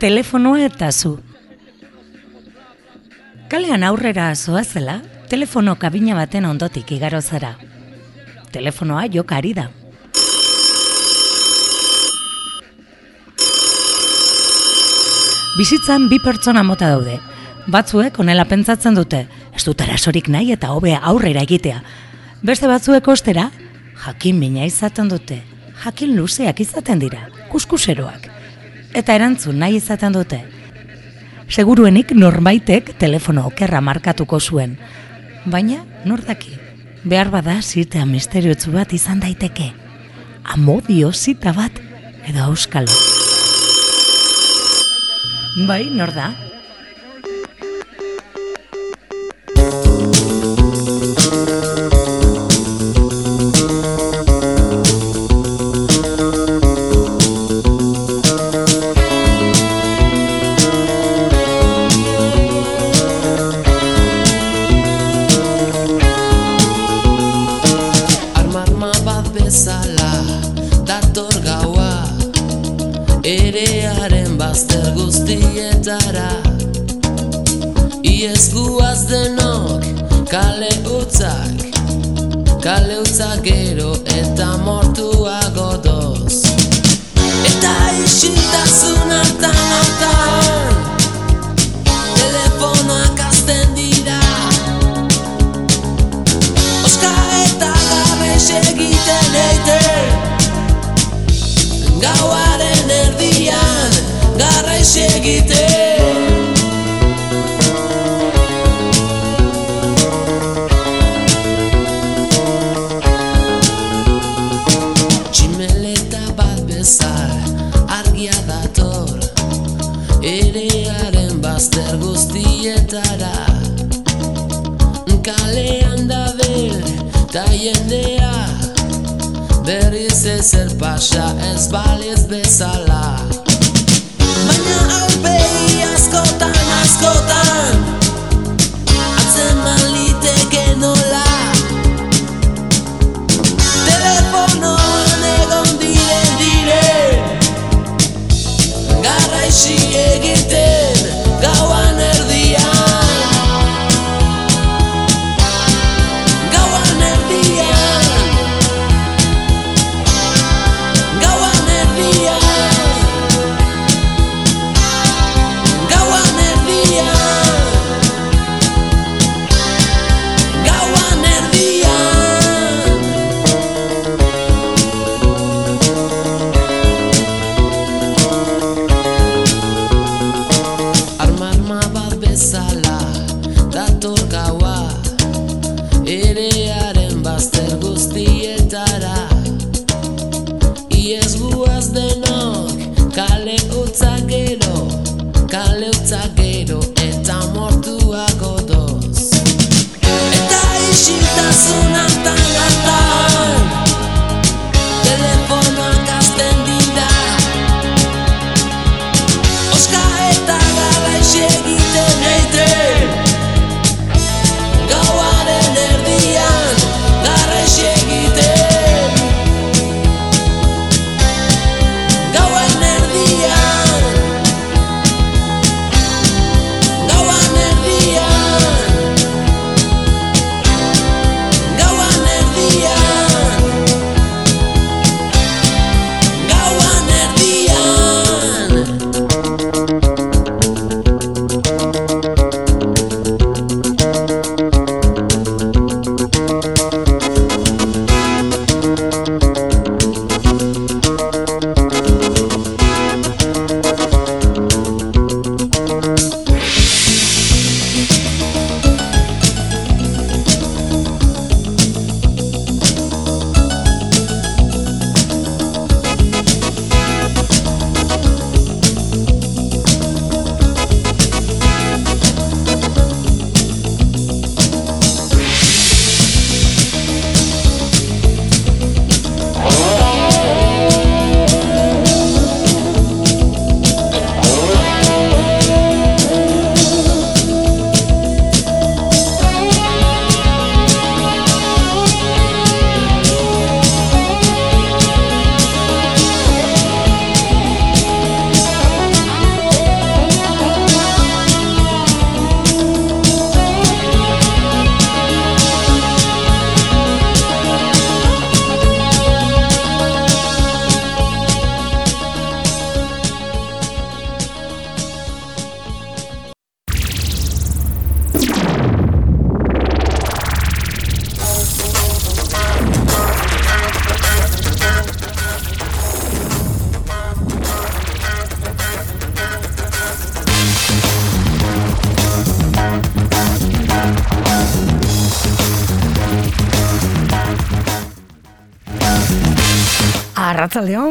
Telefonoa eta zu. Kalean aurrera zoazela, telefono kabina baten ondotik igaro zara. Telefonoa jokari da. Bizitzan bi pertsona mota daude. Batzuek onela pentsatzen dute, ez dut arasorik nahi eta hobe aurrera egitea. Beste batzuek ostera, jakin mina izaten dute. Jakin luzeak izaten dira, kuskuseroak. Eta erantzun nahi izaten dute. Seguruenik norbaitek telefono okerra markatuko zuen. Baina, nor daki, behar bada zitea misteriotzu bat izan daiteke. Amodio zita bat edo auskalo. Bai, nor da? Argia dator. Erearen bazter guztietara. Kalean dabil ta jendea. Berriz ezer pasa ez baliz bezala. Baina aurpegi askotan, askotan Garraixi egiten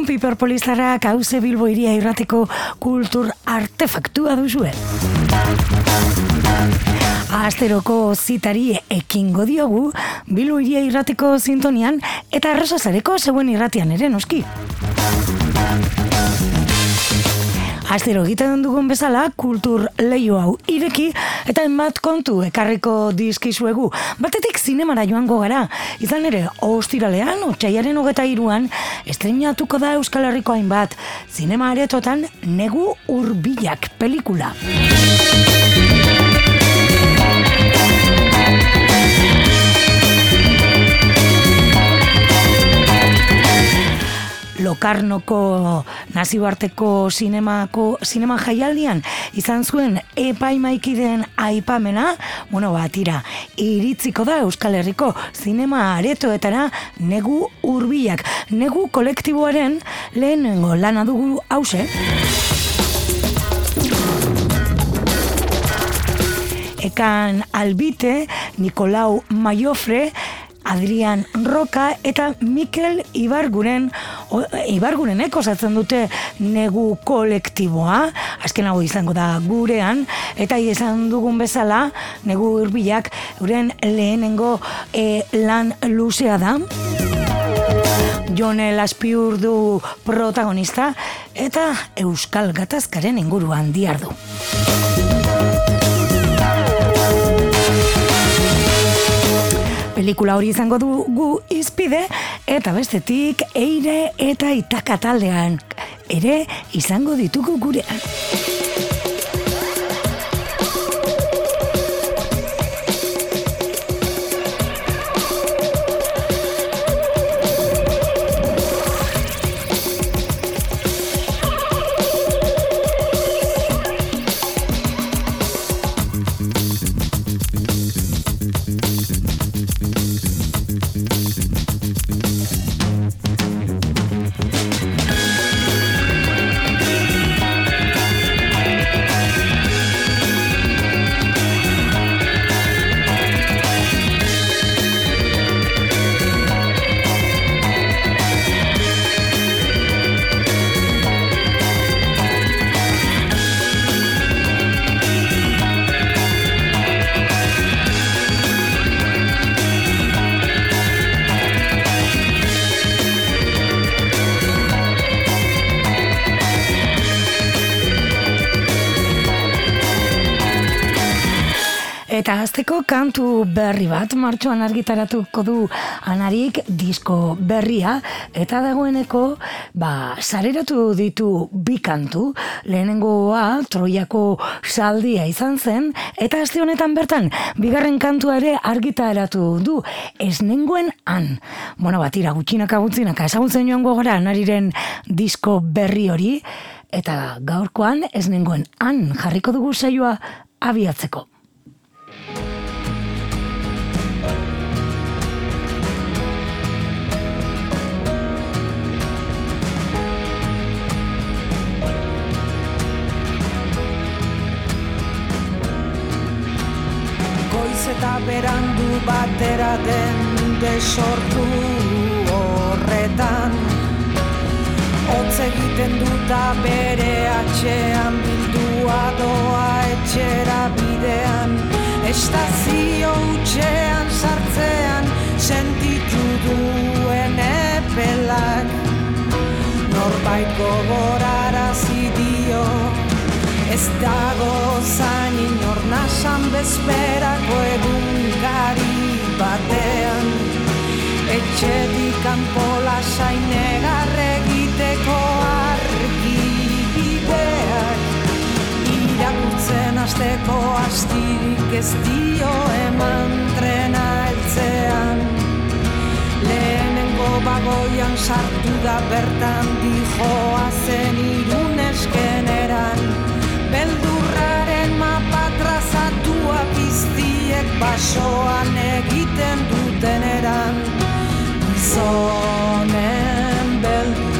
Piper Polizarrak hauze Bilbo iria irrateko kultur artefaktua duzue. Asteroko zitari ekingo diogu, Bilbo iria irrateko zintonian eta arrasazareko zeuen irratian ere noski. Astero egiten dugun bezala, kultur leio hau ireki, eta enbat kontu ekarriko dizkizuegu. Batetik zinemara joango gara, izan ere, ostiralean, otxaiaren hogeta iruan, estrenatuko da Euskal Herriko hainbat, zinema aretotan negu urbilak pelikula. Lokarnoko nazioarteko sinemako sinema jaialdian izan zuen epaimaikiden aipamena, bueno, ba, tira, iritziko da Euskal Herriko zinema aretoetara negu hurbilak. Negu kolektiboaren lehenengo lana dugu hause. Ekan Albite, Nikolau Maiofre, Adrian Roka eta Mikel Ibarguren o, Ibargurenek osatzen dute negu kolektiboa. Azken hau izango da gurean. Eta izan dugun bezala negu hurbilak euren lehenengo e, lan luzea da. Jone Laspiur du protagonista eta Euskal Gatazkaren inguruan diardu. Pelikula hori izango du gu izpide eta bestetik eire eta itaka taldean ere izango ditugu gurean. Kantu berri bat, martxoan argitaratuko du anarik disko berria, eta dagoeneko, ba, sareratu ditu bi kantu, lehenengoa troiako saldia izan zen, eta azte honetan bertan, bigarren kantua ere argitaratu du, ez nengoen an. Bueno, bat, ira, gutxinaka gutxinaka, ezagutzen joan gogora anariren disko berri hori, eta gaurkoan ez nengoen an jarriko dugu saioa abiatzeko. Eta berandu batera den desortu horretan. Hotz egiten duta bere atxean bildua doa etxera bidean. Estazio utxean sartzean sentitu duen epelak. Norbait gogorara zidio Ez dago zain inor nasan bezperako egun gari batean. Etxetik kanpola sain egiteko argi bideak. Irakurtzen azteko astirik ez dio eman trena eltzean Lehenengo bagoian sartu da bertan dijoa zen irunezkeneran basoan egiten duten eran Zonen beldur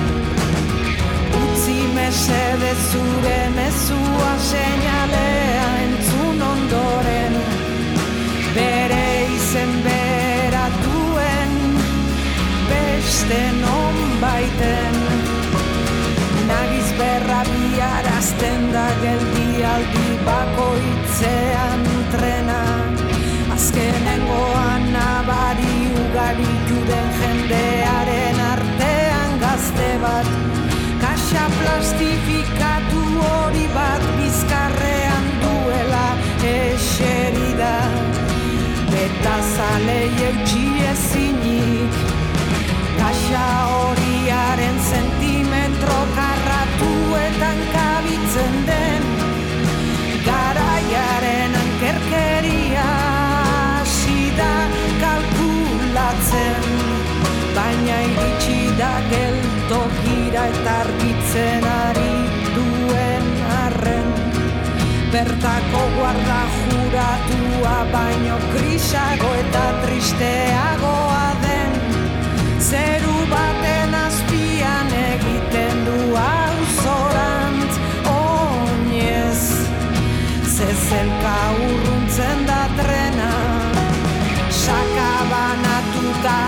Utzi mesede zure mezua seinalea entzun ondoren Bere izen bera duen beste non baiten errabiarazten da geldialdi bakoitzean Azkenengoan nabari ugaritu den jendearen artean gazte bat. Kaxa plastifikatu hori bat bizkarrean duela eserida Eta zalei eutxi ezinik Kaxa horiaren sentimetro da geltokira eta argitzen ari duen arren. Bertako guarda juratua baino krisago eta tristeagoa den. Zeru baten azpian egiten du auzorantz oinez Zezelka urruntzen da trena. Sakabanatuta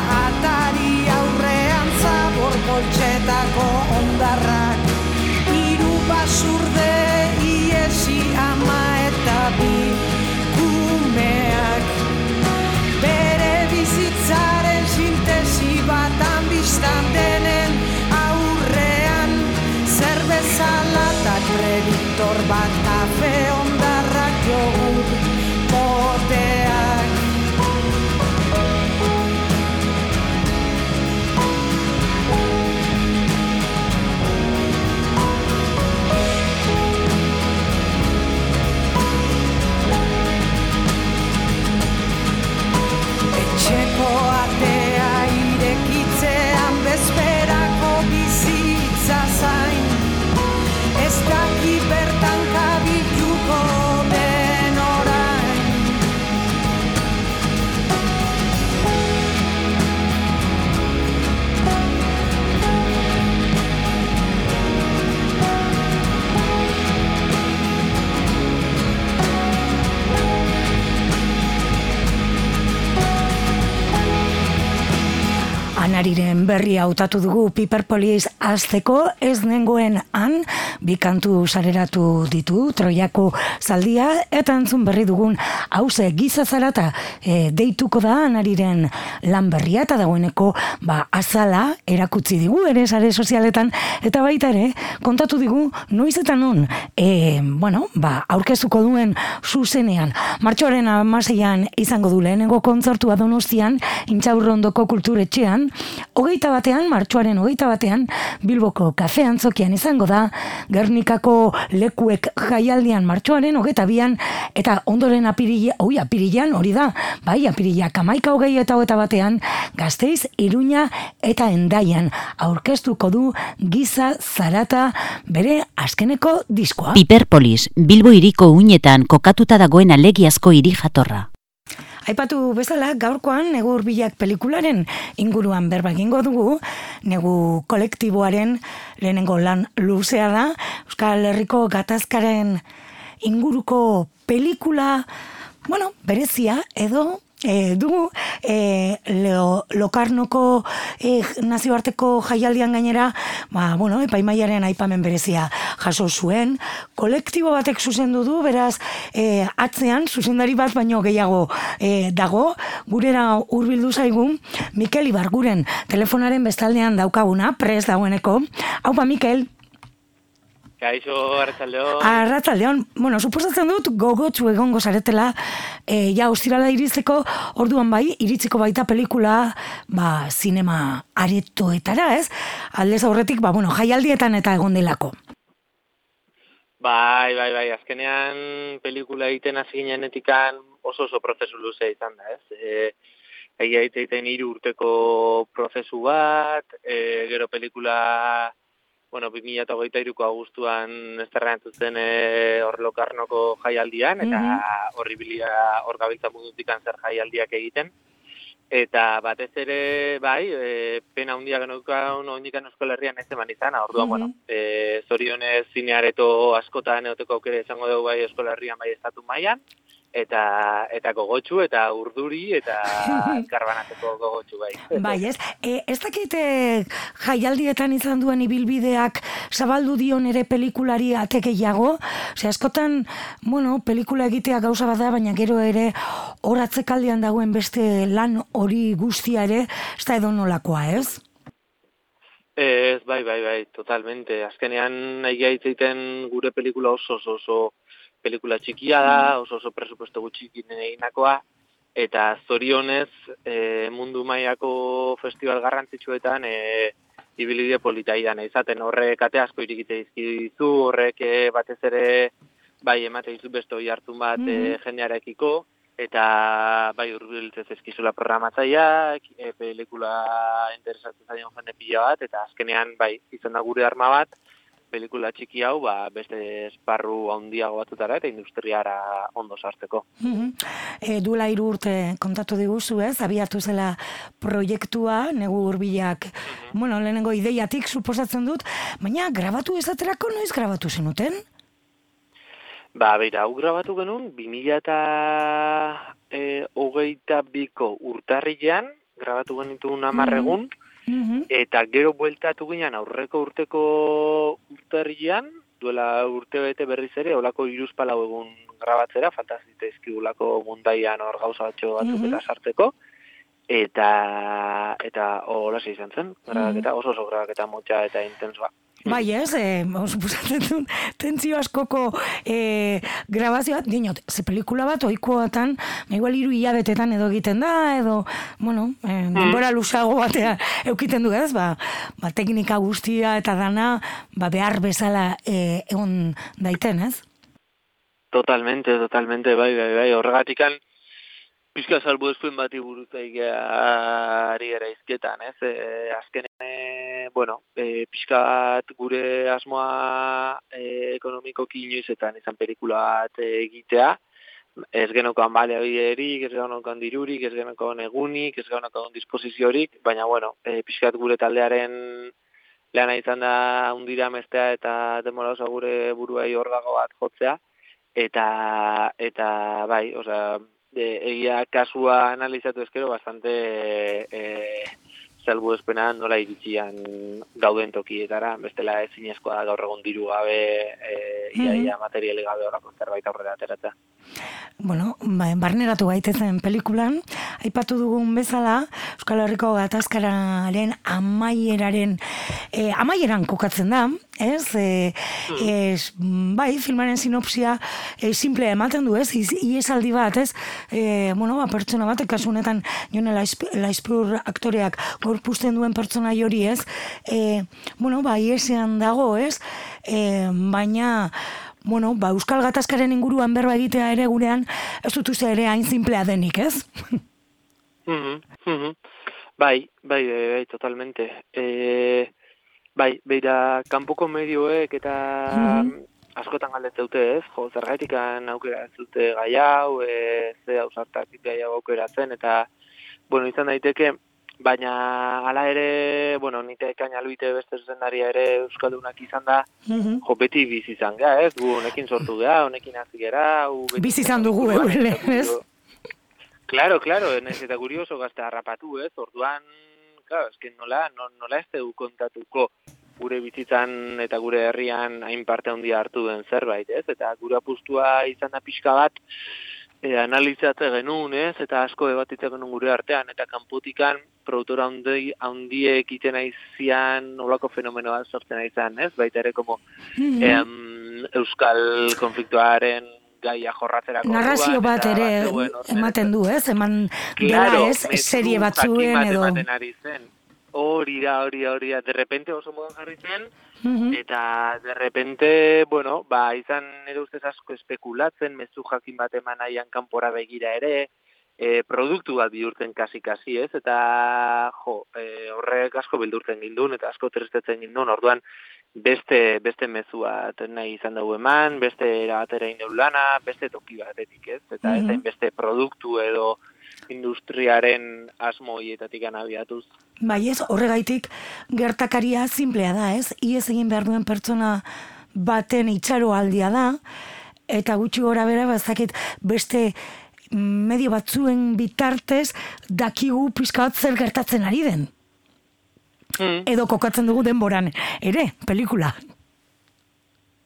Basurde iesi ama eta bi kumeak. Bere bizitzaren sintesi batan biztan denen aurrean Zerbezala eta kreditor bat Anariren berri hautatu dugu Piperpolis azteko ez nengoen han bi kantu sareratu ditu Troiako zaldia eta entzun berri dugun hauze giza zarata e, deituko da Anariren lan berria eta dagoeneko ba azala erakutsi digu ere sare sozialetan eta baita ere kontatu digu noiz eta non e, bueno, ba, aurkeztuko duen zuzenean. Martxoaren amaseian izango du lehenengo kontzertua donostian intxaurrondoko kulturetxean. Hogeita batean, martxoaren hogeita batean Bilboko kafe antzokian izango da Gernikako lekuek jaialdian martxoaren hogeita bian eta ondoren apirila, oi apirilan hori da, bai apirila kamaika hogei eta hogeita batean gazteiz, iruña eta endaian aurkeztuko du giza zarata bere askeneko diskoa. Piperpolis, Bilbo hiriko uinetan kokatuta dagoen alegiazko hiri jatorra. Aipatu bezala, gaurkoan negu hurbilak pelikularen inguruan berba egingo dugu, negu kolektiboaren lehenengo lan luzea da, Euskal Herriko gatazkaren inguruko pelikula, bueno, berezia edo E, dugu e, leo, lokarnoko e, nazioarteko jaialdian gainera ba, bueno, epaimaiaren aipamen berezia jaso zuen. Kolektibo batek zuzendu du beraz e, atzean zuzendari bat baino gehiago e, dago. Gurera hurbildu zaigu Mikel Ibarguren telefonaren bestaldean daukaguna prez dagoeneko. Haupa Mikel Kaixo, Arratzaldeon. Arratzaldeon, bueno, suposatzen dut gogotsu egongo zaretela, e, ja, ostirala iritzeko, orduan bai, iritziko baita pelikula, ba, sinema aretoetara, ez? Aldez aurretik, ba, bueno, jaialdietan eta egon delako. Bai, bai, bai, azkenean pelikula egiten hasi ginenetikan oso oso prozesu luze izan da, ez? E, egia egiten hiru urteko prozesu bat, e, gero pelikula, bueno, 2008ko agustuan esterrean zuzen e, hor lokarnoko jaialdian, eta horri bilia hor gabiltza mundutik zer jaialdiak egiten. Eta batez ere, bai, e, pena handia genaukan ondikan Euskal Herrian ez eman izan, orduan, bueno, e, zorionez zineareto askotan eoteko aukera izango dugu bai Euskal Herrian bai estatu mailan eta eta gogotsu eta urduri eta karbanatzeko gogotsu bai. Bai, ez? E, ez dakit e, jaialdietan izan duen ibilbideak zabaldu dion ere pelikulari atekeiago, Ose, askotan, bueno, pelikula egitea gauza bada, baina gero ere horatzekaldian dagoen beste lan hori guztia ere, ez da edo nolakoa, ez? Ez, bai, bai, bai, totalmente. Azkenean nahi gaitzeiten gure pelikula oso, oso, oso pelikula txikia da, oso, oso presupuesto gutxikin eginakoa, eta zorionez e, mundu mailako festival garrantzitsuetan e, ibilide polita idan izaten horrek ate asko irikite dizu, horrek e, batez ere bai emate dizu beste oi hartun bat mm -hmm. jendearekiko, eta bai urbiltzez eskizula programatzaileak, e, pelikula interesatzen zaion jende pila bat, eta azkenean bai izan da gure arma bat, pelikula txiki hau ba, beste esparru handiago batutara eta industriara ondo sartzeko. Mm -hmm. e, duela hiru urte kontatu diguzu ez, abiatu zela proiektua, negu urbilak, mm bueno, lehenengo ideiatik suposatzen dut, baina grabatu ezaterako noiz grabatu zenuten? Ba, beira, hau grabatu genuen, 2000 eta e, hogeita biko urtarrilean, grabatu genituen amarregun, Eta gero bueltatu ginen aurreko urteko urtarrilean, duela urte bete berriz ere, olako iruzpalau egun grabatzera, fantazite ezkigulako mundaian hor gauza batxo batzuk Mhm. eta sartzeko, eta eta hola izan zen, grabaketa, oso oso grabaketa motxa eta intensoa. Bai ez, e, suposatzen dut, tentzio askoko e, grabazioa, dinot, ze pelikula bat oikoatan, igual hiru hilabetetan edo egiten da, edo, bueno, e, denbora lusago batea eukiten du ez, ba, ba, teknika guztia eta dana, ba, behar bezala e, egon daiten, ez? Totalmente, totalmente, bai, bai, bai, horregatikan, pixka salbu ezpuen bati buruz ari gara izketan, ez? E, azken, e, bueno, e, pixka bat gure asmoa e, ekonomiko inoizetan izan pelikula bat egitea, ez genokoan baleabiderik, ez genokoan dirurik, ez genokoan egunik, ez genokoan disposiziorik, baina, bueno, e, pixkat gure taldearen lana izan da undira mestea eta demora oso gure buruei orgago bat jotzea, eta, eta bai, osea, de, egia kasua analizatu ezkero bastante e, salbu espena nola iritsian gauden tokietara, bestela ezinezkoa da gaur egun diru gabe, e, ia, ia materiali gabe horako zerbait aurrera ateratzea. Bueno, ba, barneratu gaitezen pelikulan, aipatu dugun bezala, Euskal Herriko gatazkararen amaieraren, e, amaieran kokatzen da, ez? E, ez, bai, filmaren sinopsia e, simple ematen du, ez? Iz- Iesaldi bat, ez? E, bueno, ba, pertsona batek kasu honetan Jone Laizp- Laizpur aktoreak gorpusten duen pertsona hori, ez? E, bueno, ba, iesean dago, ez? E, baina, bueno, ba, Euskal Gatazkaren inguruan berba egitea ere gurean, ez dut uste ere hain simplea denik, ez? Mhm, mhm. Bai, bai, bai, bai, totalmente. E, bai, beira, kanpoko medioek eta Mhm. askotan galdetzen dute, ez? Jo, zergaitik aukera dute gai hau, e, ze ausartak gai hau aukeratzen, eta, bueno, izan daiteke, baina hala ere, bueno, nite ekain albite beste zuzendaria ere Euskaldunak izan da, Mhm. jo, beti bizi izan gea, ez? Gu honekin sortu gea, honekin hasi gera, Bizi izan dugu, Orduan, eurele, ez? Claro, claro, naiz eta guri oso gazte harrapatu, ez? Orduan, claro, eske nola, no, nola ez dugu kontatuko gure bizitzan eta gure herrian hain parte handia hartu den zerbait, ez? Eta gure apustua izan da pixka bat, e, analizatze genuen, ez? Eta asko debatitze genuen gure artean, eta kanpotikan produktora handi, handiek iten aizian olako fenomeno bat sortzen aizan, ez? Baita ere, como, Mhm. em, euskal konfliktuaren gaia jorratzerako. Narrazio bat ere ematen du, ez? Eman Claro, dela, ez? Serie batzuen bat edo... ematen ari zen. Hori da, hori da, hori da. De repente oso modan jarri zen, Mhm. eta de repente, bueno, ba, izan ere ustez asko espekulatzen, mezu jakin bat eman nahian kanpora begira ere, e, produktu bat bihurtzen kasi-kasi, ez? Eta, jo, e, horrek asko bildurtzen gindun, eta asko tristetzen gindun, orduan, beste beste mezu bat nahi izan dugu eman, beste erabatera ineu lana, beste toki batetik, ez? Eta ez Mhm. hain beste produktu edo industriaren asmo hietatik abiatuz. Bai ez, horregaitik gertakaria simplea da, ez? Iez egin behar duen pertsona baten itxaro aldia da, eta gutxi gora bera, bazakit beste medio batzuen bitartez dakigu pizka bat zer gertatzen ari den. Mm. Edo kokatzen dugu denboran, ere, pelikula.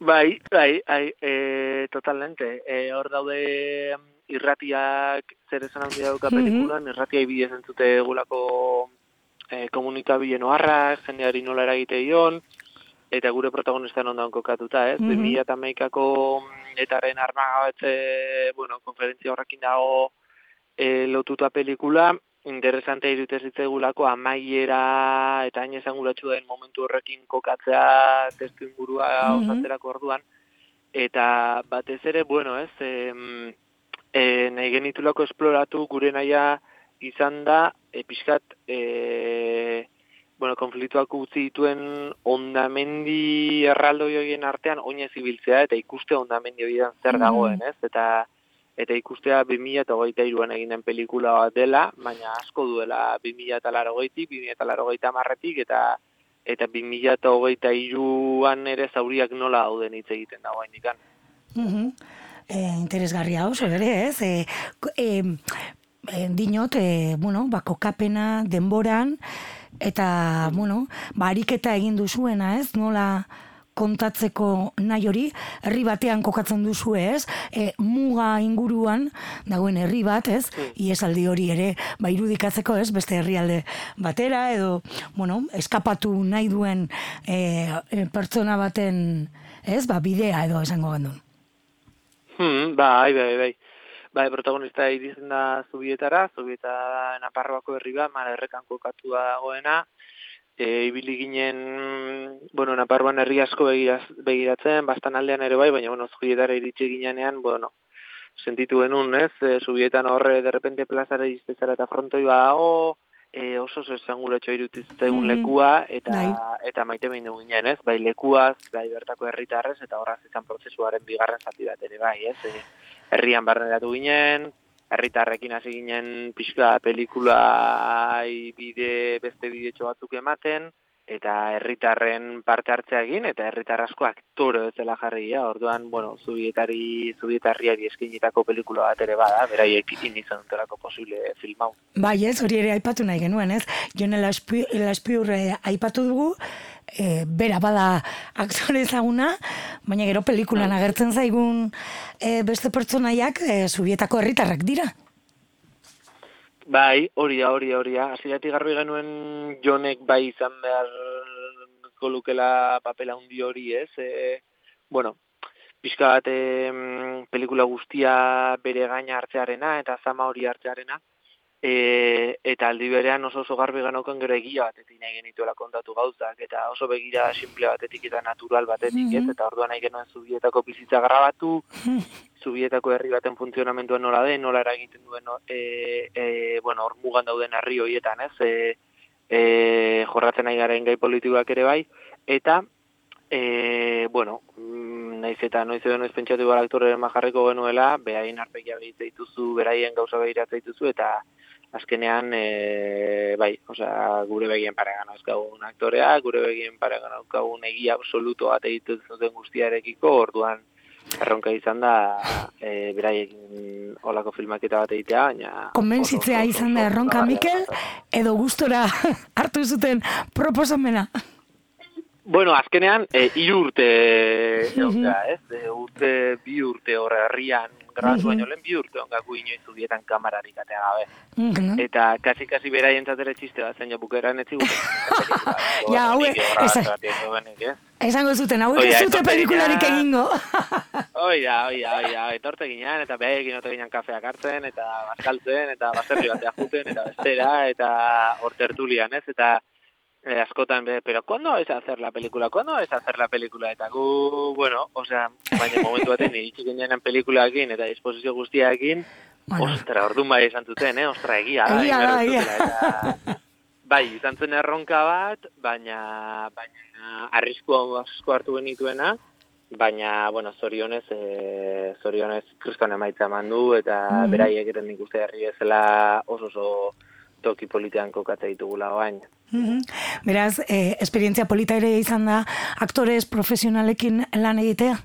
Bai, bai, bai, e, totalmente. E, hor daude irratiak zer esan handia dauka Mhm. pelikulan, irratia bidez entzute gulako e, komunikabile noarrak, jendeari nola eragite dion, eta gure protagonistan ondan kokatuta, ez? Mhm. 2008ko etaren armagabatze, bueno, konferentzia horrekin dago e, lotuta pelikula, interesante irute zitzaigulako amaiera eta hain esanguratsu den momentu horrekin kokatzea testu ingurua Mhm. osatzerako orduan eta batez ere bueno ez em, e, nahi genitulako esploratu gure naia izan da e, pixkat e, bueno, konfliktuak utzi dituen ondamendi erraldoi horien artean oinez ibiltzea eta ikuste ondamendi horietan zer Mhm. dagoen, ez? Eta eta ikustea 2023an egin den pelikula bat dela, baina asko duela 2080tik, 2080tik eta eta 2023an ere zauriak nola dauden hitz egiten dago indikan. Mhm. E, interesgarria oso ere, ez? E, ko- e, e, dinot, e, bueno, ba, kokapena denboran, eta, bueno, ba, ariketa egin duzuena, ez? Nola kontatzeko nahi hori, herri batean kokatzen duzu ez, e, muga inguruan dagoen herri bat, ez, iesaldi hori ere, ba, irudikatzeko ez, beste herrialde batera, edo, bueno, eskapatu nahi duen e, pertsona baten, ez, ba, bidea edo esango gendun. Hmm, bai, bai, bai. Bai, protagonista irizen da Zubietara, Zubieta Naparroako herri bat, mara errekan kokatua dagoena, e, ibili ginen, bueno, Naparroan herri asko begiraz, begiratzen, bastan aldean ere bai, baina, bueno, Zubietara iritsi ginean, bueno, sentitu genuen, ez, e, Zubietan horre, derrepente plazara iztezara eta frontoi badago, e, oso oso esanguratxo irutizitzaigun Mhm. lekua, eta, Bai. eta maite behin dugu ginen, ez, bai lekuaz, bai bertako herritarrez, eta horraz izan prozesuaren bigarren zati bat ere bai, ez, e, herrian barneratu ginen, herritarrekin hasi ginen pixka pelikula bide beste bidetxo batzuk ematen, eta herritarren parte hartzea egin, eta herritar asko aktore bezala jarri ja, orduan, bueno, zubietari, zubietarriari eskinitako pelikula bat ere bada, beraiek egin izan dutelako posible film hau. Bai, ez, hori ere aipatu nahi genuen, ez? Jon Elaspiur eh, aipatu dugu, e, bera bada aktore ezaguna, baina gero pelikulan agertzen zaigun e, beste pertsonaiak e, zubietako herritarrak dira. Bai, hori da, hori da, hori da. Hasieratik garbi genuen jonek bai izan behar kolukela papela handi hori, ez? E, bueno, pixka bat pelikula guztia bere gaina hartzearena eta zama hori hartzearena. E, eta aldi berean oso oso garbi genauken gero egia batetik nahi genituela kontatu gauzak, eta oso begira simple batetik eta natural batetik, ez? Mhm. Eta orduan nahi genuen zubietako bizitza grabatu, zubietako herri baten funtzionamentua nola den, nola eragiten duen e, e, bueno, hor mugan dauden herri horietan, ez? E, e, jorratzen nahi garen gai politikoak ere bai, eta e, bueno, mm, naiz eta noiz edo noiz pentsatu gara aktoreren majarreko genuela, behaien arpegia behitze dituzu, beraien gauza behiratze dituzu, eta azkenean, e, bai, osea, gure begien paregan auskagun aktorea, gure begien paregan auskagun egia absoluto bat egiten zuten guztiarekiko, orduan, erronka izan da e, beraiekin olako filmaketa bat egitea, baina... Konbentzitzea izan da erronka Mikel, edo gustora hartu zuten proposamena. Bueno, azkenean, e, hiru urte, egon Mhm. da, ez? E, urte, bi urte horre herrian, grabatu Mhm. baino lehen bi urte ongaku inoiz zubietan kamararik atea gabe. Mhm. Eta kasi-kasi beraien ere txiste bat zen, ja bukeran ez zigun. Ja, esa- Esango zuten, hau ez zute pelikularik egingo. Hoi da, hoi da, hoi da, etorte ginean, eta behaiekin ote ginen kafeak hartzen, eta bazkaltzen, eta baserri batea juten, eta bestera, eta hor tertulian, ez? Eta eh, askotan, be, pero ¿cuándo vais a hacer la película? ¿Cuándo vais a hacer la película? Eta gu, bueno, osea, baina momentu baten iritsi ginean pelikulakin, eta disposizio guztiakin, Bueno. ostra, orduan bai esan zuten, eh? Ostra, egia da, Egia da, egia. bai, izan zen erronka bat, baina, baina arrisku asko hartu genituena, baina, bueno, zorionez, e, zorionez kriston emaitza eman du, eta Mhm. beraiek eren nik uste herri bezala oso oso toki politean kokatza ditugula bain. Mhm. Beraz, eh, esperientzia polita ere izan da aktorez profesionalekin lan egitea?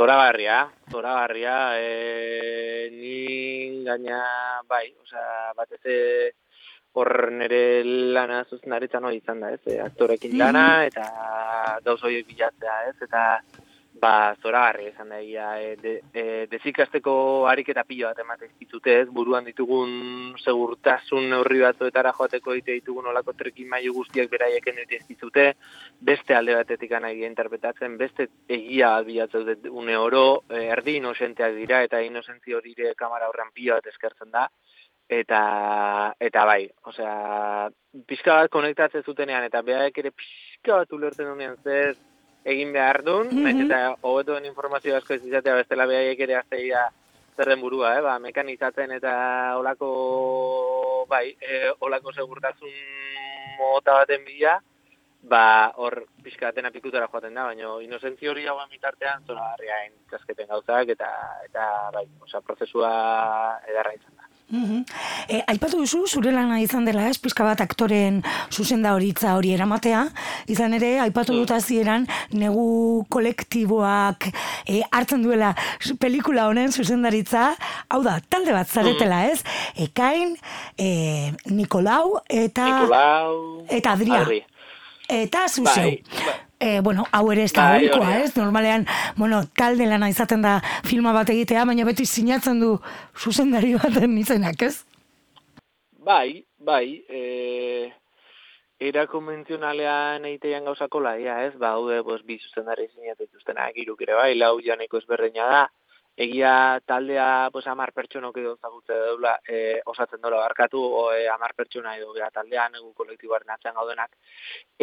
zoragarria, zoragarria, e, ni gaina, bai, osea, batez ere hor nire lana zuzendaritzan hori izan da, ez, e, aktorekin lana, eta gauz horiek bilatzea, ez, eta ba, zoragarri izan da egia, e, de, e, dezikasteko ariketa pilo bat emate izkizute, ez, buruan ditugun segurtasun neurri batzuetara joateko ite ditugun olako trekin mailu guztiak beraieken dute izkizute, beste alde batetik egia interpretatzen, beste egia bilatzen dut une oro, e, erdi inosenteak dira, eta inosentzi hori kamara horrean pilo bat eskertzen da, eta eta bai, osea, pixka bat konektatzen zutenean, eta behaek ere pixka bat ulertzen dunean, zer egin behar duen, mm -hmm. eta hobetuen informazio asko ez izatea bestela behaiek ere azteia zerren burua, eh? ba, mekanizatzen eta olako, bai, e, olako segurtasun mota baten bila, ba, hor pixkaten apikutara joaten da, baina inozentzi hori hauen bitartean zora harriain kasketen gauzak, eta, eta bai, oza, prozesua edarra izan da. Mm e, aipatu duzu, zure lana izan dela ez, pizka bat aktoren zuzenda horitza hori eramatea, izan ere, aipatu dut azieran, negu kolektiboak e, hartzen duela pelikula honen zuzendaritza, hau da, talde bat zaretela ez, ekain, e, Nikolau, eta... Nikolau... Eta Adria. Eta zuzeu. Bai, bai. E, bueno, hau ere ez da bai, ez? Normalean, bueno, talde lana izaten da filma bat egitea, baina beti sinatzen du zuzendari baten izenak, ez? Bai, bai, e, era konbentzionalean egitean gauzako laia, ez? Ba, hau pues, bi zuzendari sinatu dituztenak iruk ere bai, lau janeko ezberdina da, egia taldea pues amar pertsonok edo zagutze daula e, osatzen dola barkatu o e, amar pertsona edo bera taldean egu kolektiboaren atzean gaudenak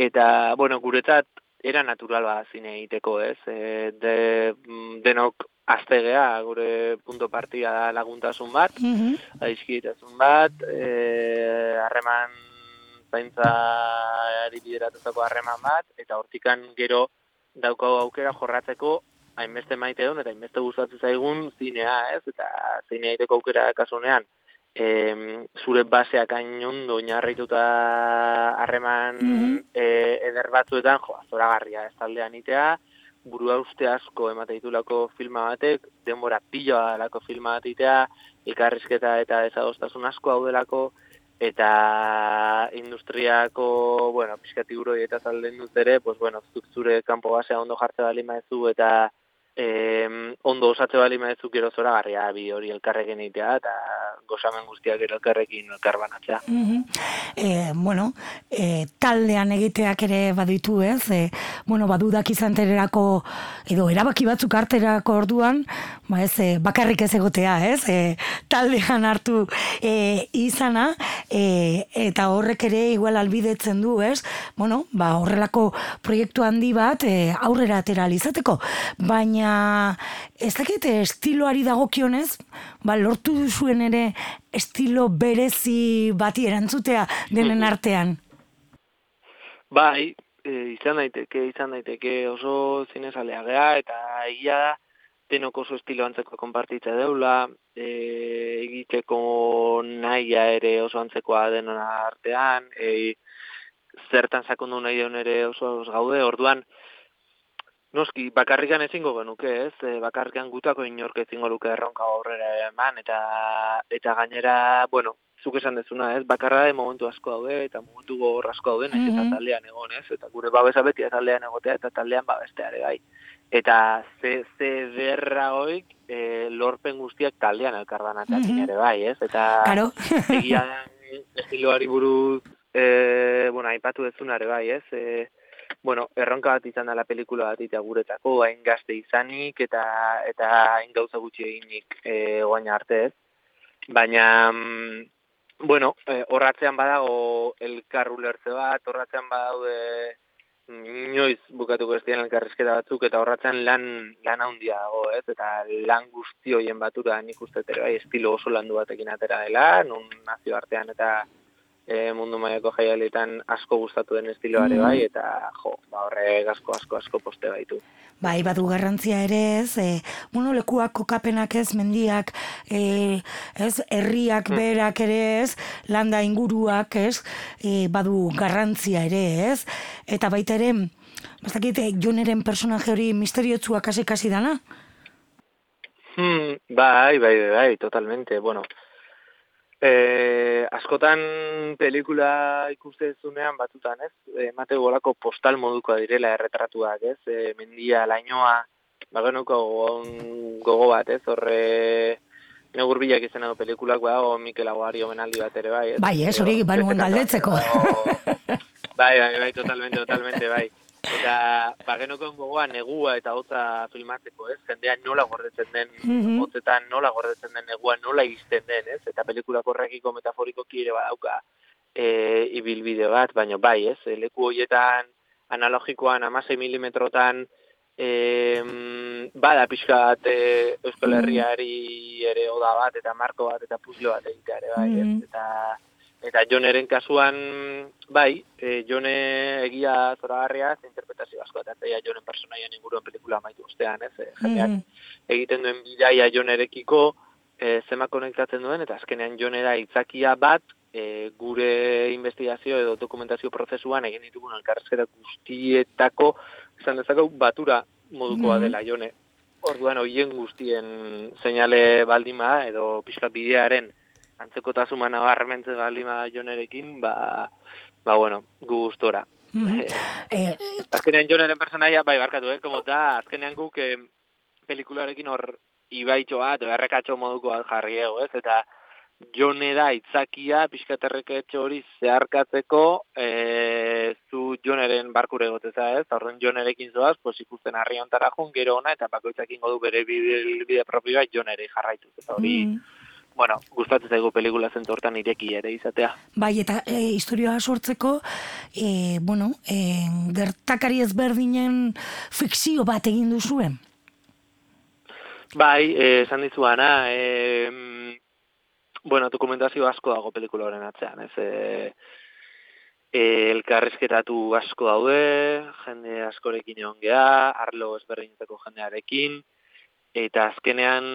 eta bueno guretzat era natural ba zine egiteko, ez? E, de, mm, denok aztegea, gure punto partida da laguntasun bat, mm -hmm. bat, e, harreman zaintza ari bideratuzako harreman bat, eta hortikan gero daukago aukera jorratzeko hainbeste maite duen, eta hainbeste gustatzen zaigun zinea, ez? Eta zinea egiteko aukera kasunean, e, zure baseak hain ondo inarrituta harreman mm eder batzuetan, jo, azoragarria ez taldean itea, burua uste asko emate ditulako filma batek, denbora piloa lako filma bat itea, ikarrizketa eta ezadostasun asko hau delako, eta industriako, bueno, pixkati uroi eta zalden dut ere, pues, bueno, zure kanpo basea ondo jartze bali maezu, eta eh, ondo osatze bali maezu gero zora garria bi hori elkarrekin itea, eta gozamen guztiak ere elkarrekin elkarbanatzea. Mm -hmm. e, bueno, e, taldean egiteak ere baditu ez, e, bueno, badudak izan tererako, edo erabaki batzuk arterako orduan, ba ez, bakarrik ez egotea, ez, e, taldean hartu e, izana, e, eta horrek ere igual albidetzen du, ez, bueno, ba horrelako proiektu handi bat e, aurrera atera izateko, baina ez dakit estiloari dagokionez, ba lortu duzuen ere estilo berezi bati erantzutea denen mhm. artean? Bai, e, izan daiteke, izan daiteke oso zinezalea gea, eta egia da, denok oso estilo antzeko konpartitza deula, e, egiteko nahia ere oso antzekoa denon artean, e, zertan sakondu nahi ere oso gaude, orduan, Noski, bakarrikan ezingo genuke, ez? E, bakarrikan gutako inork ezingo luke erronka aurrera eman, eta eta gainera, bueno, zuk esan dezuna, ez? Bakarra de momentu asko daude, eta momentu gogor asko daude, mm eta taldean egon, ez? Eta gure babesa beti taldean egotea, eta taldean babesteare gai. Eta ze, ze berra hoik, e, lorpen guztiak taldean elkardan eta mm ere bai, ez? Eta claro. egia estiloari buruz, e, bueno, aipatu dezunare bai, ez? E, bueno, erronka bat izan dela pelikula bat eta guretako, hain gazte izanik eta eta hain gauza gutxi eginik e, oain arte ez. Baina, mm, bueno, e, horratzean badago elkar ulertze bat, horratzean badaude inoiz bukatuko ez dian elkarrizketa batzuk, eta horratzean lan, lan handia dago, ez? Eta lan guzti hoien batura nik uste bai, estilo oso landu batekin atera dela, nun nazio artean eta e, mundu mailako jaialetan asko gustatu den estiloare mm. bai eta jo, ba horre asko asko asko poste baitu. Bai, badu garrantzia ere ez, e, bueno, lekuak kokapenak ez, mendiak, e, ez, herriak mm. berak ere ez, landa inguruak ez, e, badu garrantzia ere ez, eta baita ere, bastakit, joneren personaje hori misteriotzua kasi kasi dana? Hmm, bai, bai, bai, bai, totalmente. Bueno, eh, askotan pelikula ikustezunean batutan, ez? Emate golako postal modukoa direla erretratuak, ez? E, mendia, lainoa, bagenuko gogo bat, ez? Horre negurbilak izan edo pelikulak badago Mikel Aguari omenaldi bat ere bai, ez? Bai, ez, hori banuen galdetzeko. Bai, bai, bai, totalmente, totalmente, bai. Eta bagenoko gogoa negua eta hotza filmatzeko, ez? Jendea nola gordetzen den, Mhm. hotzetan nola gordetzen den negua, nola izten den, ez? Eta pelikulak horrekiko metaforikoki ere badauka e, ibilbide bat, baina bai, ez? E, Leku horietan analogikoan amasei milimetrotan e, bada pixka bat e, Euskal Mhm. Herriari ere oda bat eta marko bat eta puzle bat egitea ere bai, Mhm. ez? Eta Eta Joneren kasuan, bai, e, Jone egia zoragarria, interpretazio asko eta zeia Jonen personaian inguruan pelikula amaitu ostean, ez? E, jendeak Mhm. egiten duen bidaia Jonerekiko e, zema konektatzen duen, eta azkenean Jonera itzakia bat e, gure investigazio edo dokumentazio prozesuan egin ditugun elkarrezketa guztietako, izan dezakegu, batura modukoa Mhm. dela Jone. Orduan, hoien guztien seinale baldima edo pixka bidearen antzekotasuma nabarmentze baldima Jonerekin, ba, ba bueno, gu gustora. Mhm. Eh, Eh, azkenean Joneren personaia, bai, barkatu, eh, como da, azkenean guk eh, pelikularekin hor ibaitxo bat, errekatxo moduko bat jarri ego, ez? Eta Jone da itzakia, pixkaterreketxo hori zeharkatzeko, e, zu Joneren barkure goteza, ez? Horren Jonerekin zoaz, pues ikusten harri ontara jun, gero ona, eta bakoitzakin godu bere bide, bide propioa Jonere jarraituz. Eta hori, mhm. Bueno, gustatzen zaigu pelikula zentu hortan ireki ere izatea. Bai, eta e, historioa sortzeko, e, bueno, e, gertakari ezberdinen fikzio bat egin duzuen. Bai, eh, esan dizuana, eh, mm, bueno, dokumentazio asko dago pelikula horren atzean, ez? Eh, eh, elkarrizketatu asko daude, jende askorekin egon geha, arlo ezberdinetako jendearekin, eta azkenean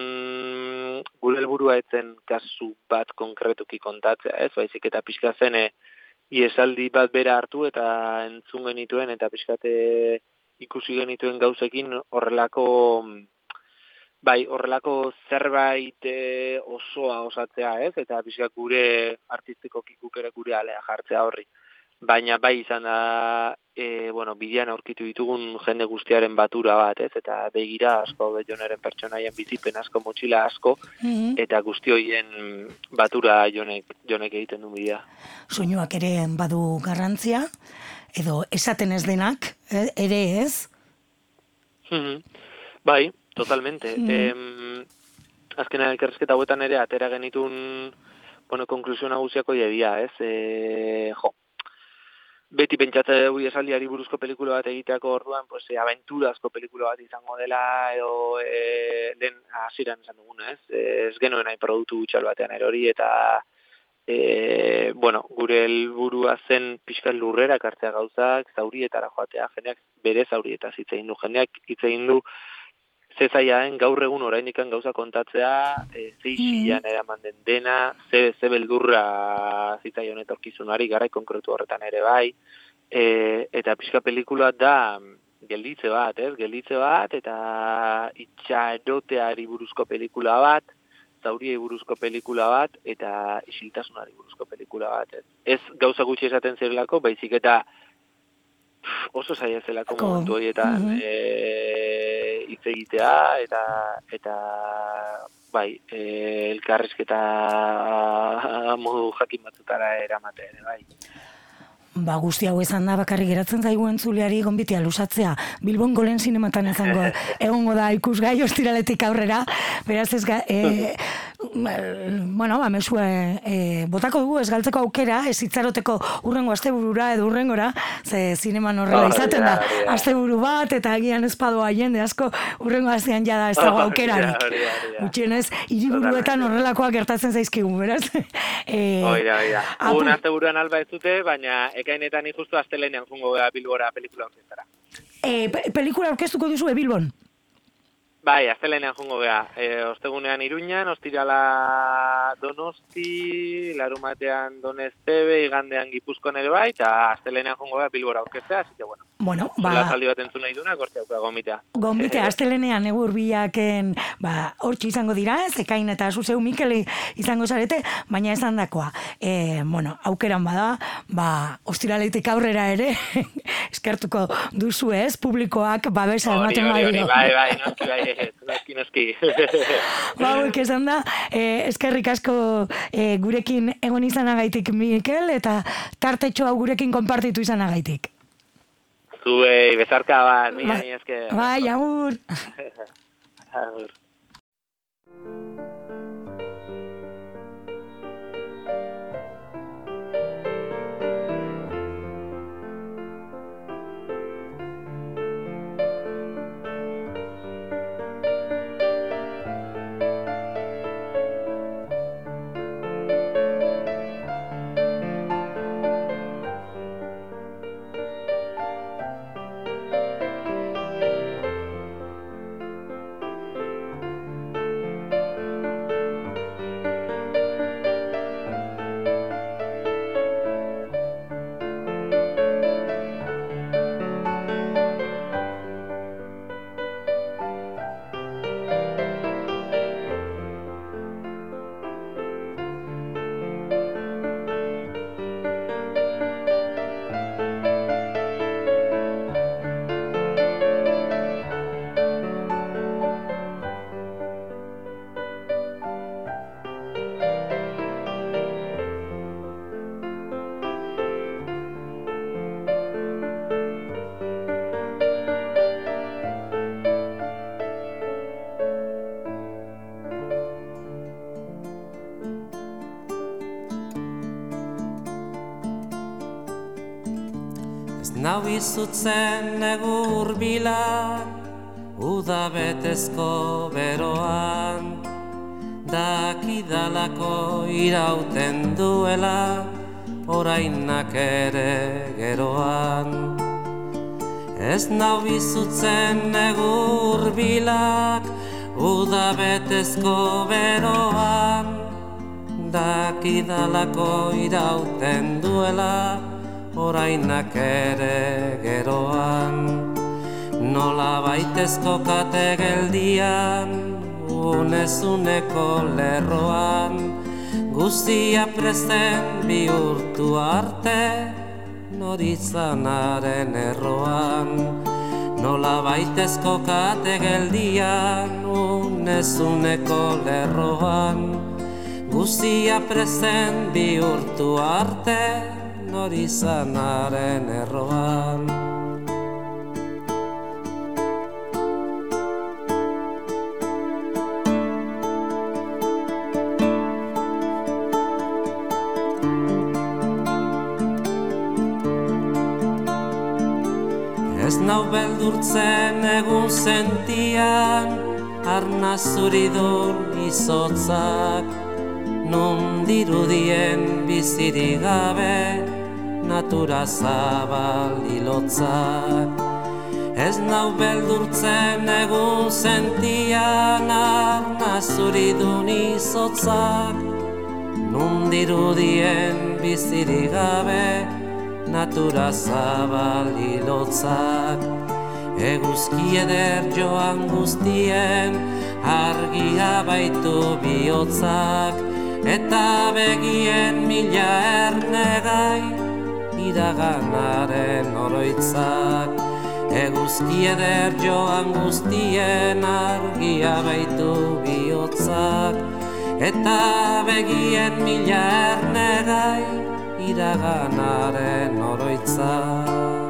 gure helburua etzen kasu bat konkretuki kontatzea, ez? Baizik eta pixka zen, eh, iesaldi bat bera hartu eta entzun genituen eta pixkate ikusi genituen gauzekin horrelako bai, horrelako zerbait e, osoa osatzea, ez? Eta pixka gure artistikoki guk ere gure alea jartzea horri. Baina bai izan da, e, bueno, bidean aurkitu ditugun jende guztiaren batura bat, ez? Eta begira asko daude joneren pertsonaien bizipen asko, motxila asko, Mhm. eta guzti horien batura jonek, jonek egiten du bidea. Soinuak ere badu garrantzia, edo esaten ez denak, e, ere ez. Mhm. Bai, totalmente. Mhm. Em, azkenean elkarrizketa hauetan ere atera genitun bueno, konklusio nagusiako dira, ez? E, jo, beti pentsatze dugu esaldiari buruzko pelikula bat egiteako orduan, pues, e, aventurazko pelikula bat izango dela, edo e, den hasieran esan duguna, ez? Ez genuen nahi produktu gutxal batean erori, eta e, bueno, gure helburua zen pixkat lurrera kartzea gauzak, zaurietara joatea, jendeak bere zaurietaz hitz egin du, jendeak hitz egin du, ze zaiaen gaur egun oraindikan gauza kontatzea, e, ze isilan eraman den dena, ze, ze beldurra zitzaion etorkizunari, garai konkretu horretan ere bai, e, eta pixka pelikula da gelditze bat, ez? Gelditze bat, eta itxaroteari buruzko pelikula bat, zauriei buruzko pelikula bat, eta isiltasunari buruzko pelikula bat, ez? Ez gauza gutxi esaten zerelako, baizik eta oso zaila zelako Ko- momentu horietan Mhm. e, hitz egitea eta eta bai, e, elkarrizketa modu jakin batzutara eramatea ere, bai. Ba, guzti hau izan da bakarrik geratzen zaigu entzuleari gonbitea lusatzea. Bilbon golen sinematan izango egongo da ikusgai ostiraletik aurrera. Beraz ez ga, e, bueno, ba, mesua e, botako dugu ez galtzeko aukera, ez itzaroteko urrengo asteburura edo urrengora, ze zineman horrela izaten da. Asteburu bat eta agian ez padoa jende asko urrengo astean jada ez dago aukerarik. Gutxienez, hiriburuetan horrelakoak gertatzen zaizkigu, beraz. E, Hoi da, hoi da. apu- Un asteburuan alba ez dute, baina ekainetan justu astelenean jungo gara bilbora pelikula orkestara. E, pe- pelikula aurkeztuko duzu e, Bilbon. Bai, astelenean jungo gara. E, ostegunean Iruñan, ostirala Donosti, larumatean Donestebe, igandean Gipuzkoan ere bai, eta astelenean jungo gara bilbora orkestea, así que bueno. Bueno, Ba... saldi bat entzun nahi duena, gortzi auka gomitea. Gombite, astelenean egur bilaken, ba, hortxe izango dira, ez, ekain eta zuzeu Mikeli izango zarete, baina esan dakoa. E, bueno, aukeran bada, ba, ostiraletik aurrera ere, eskertuko duzu ez, publikoak babesa ematen badiro. bai, bai, noski, bai, noski, noski. Ba, hauek esan da, e, eskerrik asko e, gurekin egon izanagaitik Mikel, eta tartetxo hau gurekin konpartitu izanagaitik. Zuei, bezarka bat, mila, Bai, mila esker. Bai, agur. Agur. Izutzen egur bilak Uda betezko beroan. Dakidalako irauten duela Orainak ere geroan. Ez nau izutzen egur bilak Uda betezko beroan. Dakidalako irauten duela Orainak ere geroan Nola baitezko kate geldian Unezuneko lerroan Guztia presten bihurtu arte Noritzanaren erroan. Nola baitezko kate geldian Unezuneko lerroan Guztia presten bihurtu arte Norizanaren erroan. Ez nau beldurtzen egun sentian Arna zuridun izotzak Nun dirudien bizirik gabe Natura zabal hilotzak Ez nau beldurtzen egun sentian Arna zuridun izotzak. Nun dirudien bizirik gabe natura zabal hilotzak Eguzki eder joan guztien argia baitu bihotzak. Eta begien mila ernegai iraganaren oroitzak Eguzki eder joan guztien argia baitu bihotzak. Eta begien mila ernegai iraganaren oroitzak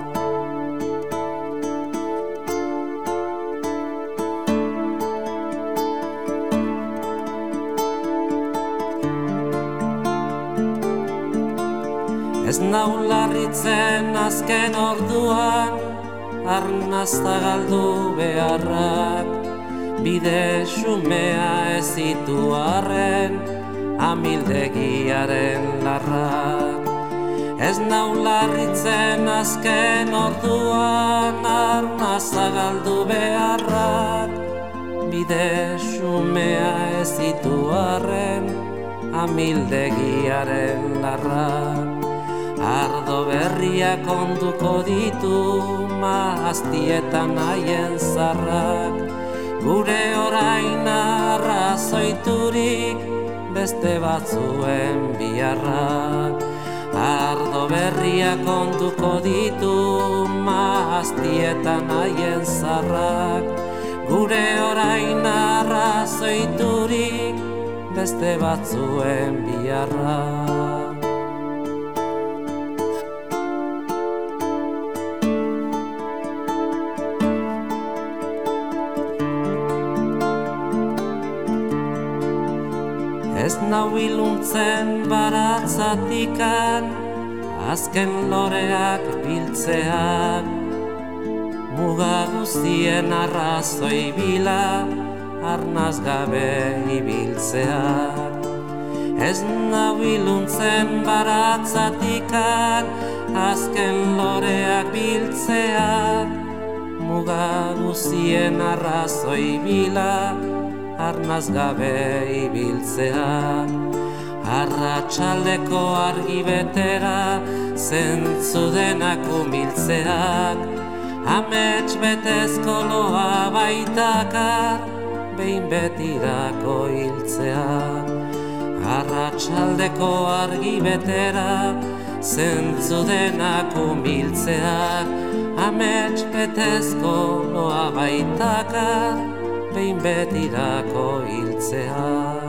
Ez nau azken orduan Arnazta galdu beharrak. Bide xumea ez ditu arren Amildegiaren larrak. Ez nau azken orduan Arnazta galdu beharrak. Bide xumea ez ditu arren Amildegiaren larrak Ardo berriak onduko ditu Mahaztietan haien zarrak. Gure orain arrazoiturik Beste batzuen biharrak. Ardo berriak onduko ditu Mahaztietan haien zarrak. Gure orain arrazoiturik Beste batzuen biharrak nau iluntzen baratzatikan Azken loreak biltzeak Muga guztien arrazoi bila Arnaz gabe ibiltzeak Ez nau iluntzen baratzatikan Azken loreak biltzeak Muga guztien arrazoi bila arnaz gabe ibiltzea. Arratxaldeko argi betera zentzu denak umiltzeak. Amets betezko loa baitakar behin betirako hiltzea. Arratxaldeko argi betera zentzu denak umiltzeak. Amets betezko loa baitakar behin betirako hiltzea.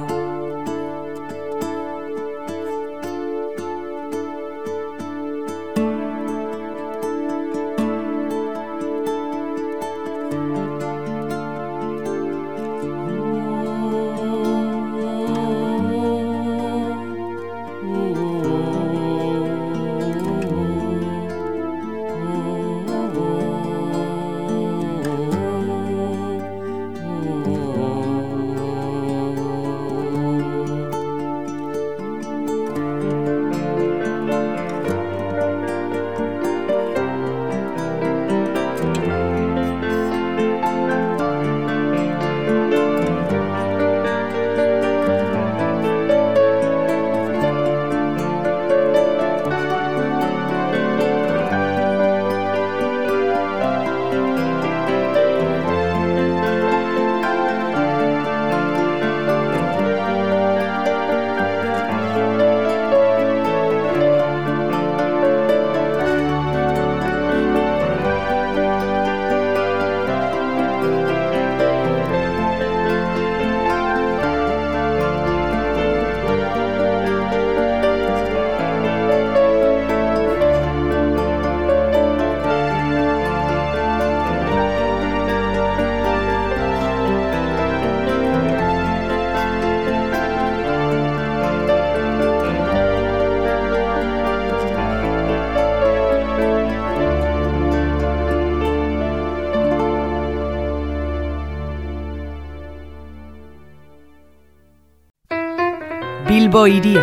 Bilbo iria.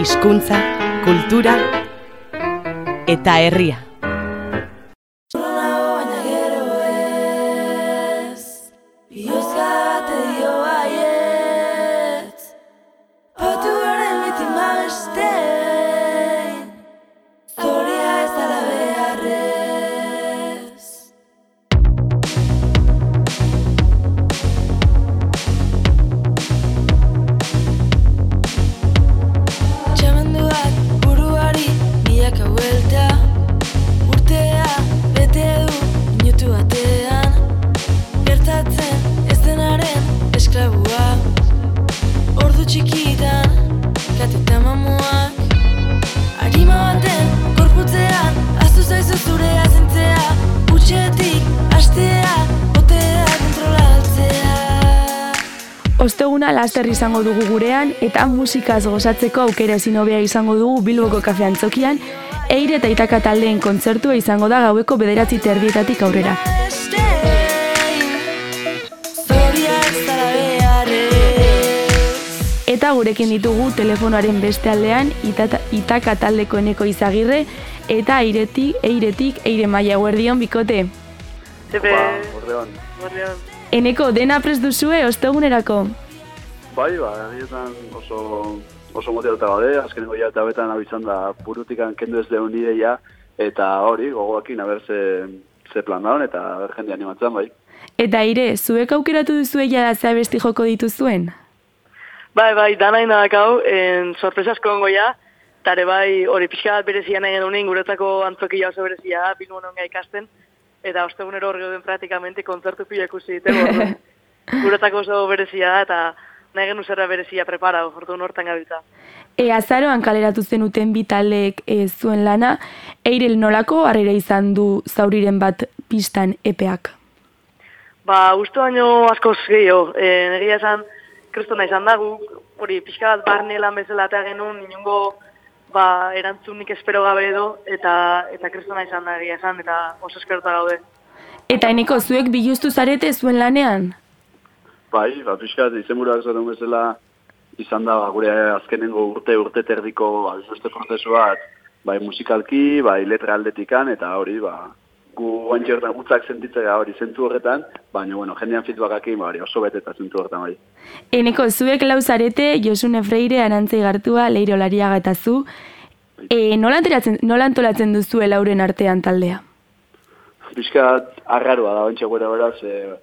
Hizkuntza, kultura eta herria. Laster izango dugu gurean eta musikaz gozatzeko aukera ezin hobea izango dugu Bilboko kafe antzokian, eire eta itaka taldeen kontzertua izango da gaueko bederatzi terdietatik aurrera. Eta gurekin ditugu telefonoaren beste aldean itata, itaka taldeko eneko izagirre eta airetik, eiretik, eire maia guerdion bikote. Ordeon. Eneko dena prest duzue ostegunerako. Bai, ba, egietan oso oso motivatuta gaude, azkenengo ja eta betan abizan da burutikan kendu ez deun ideia, eta hori, gogoakin, haber ze, ze plan daun, eta haber jende animatzen bai. Eta ire, zuek aukeratu duzu eia da zea besti joko dituzuen? Bai, bai, dana indakau, en sorpresa asko ongo ja, tare bai, hori pixka bat berezia nahi genunin, guretzako antzokia oso berezia, bilbon onga ikasten, eta ostegunero hori gauden praktikamente kontzertu pila ikusi guretzako oso berezia da, eta nahi genu zerra berezia prepara, orduan hortan gabiltza. E, azaroan kaleratu zenuten bitalek e, zuen lana, eirel nolako harrera izan du zauriren bat pistan epeak? Ba, uste baino askoz gehiago, e, negia esan, kristona izan da, hori, pixka bat barne lan bezala eta genuen, inungo, ba, erantzunik espero gabe edo, eta, eta kristona izan da, egia esan, eta oso eskerta gaude. Eta eneko, zuek biluztu zarete zuen lanean? Bai, ba, pixka bat, izenburuak zaten bezala, izan da, ba, gure azkenengo urte, urte terdiko, ba, beste bai musikalki, bai letra aldetikan, eta hori, ba, gu guantxe horretan gutzak sentitzea hori zentu horretan, baina, bueno, jendean feedbackakin, ba, hori oso beteta zentu horretan bai. Eneko, zuek lauzarete, Josune Freire, Arantzei Gartua, Leiro Lariaga eta zu, e, nola, antolatzen, nola antolatzen duzu lauren artean taldea? Piskat arraroa da, bentsa gure beraz, e,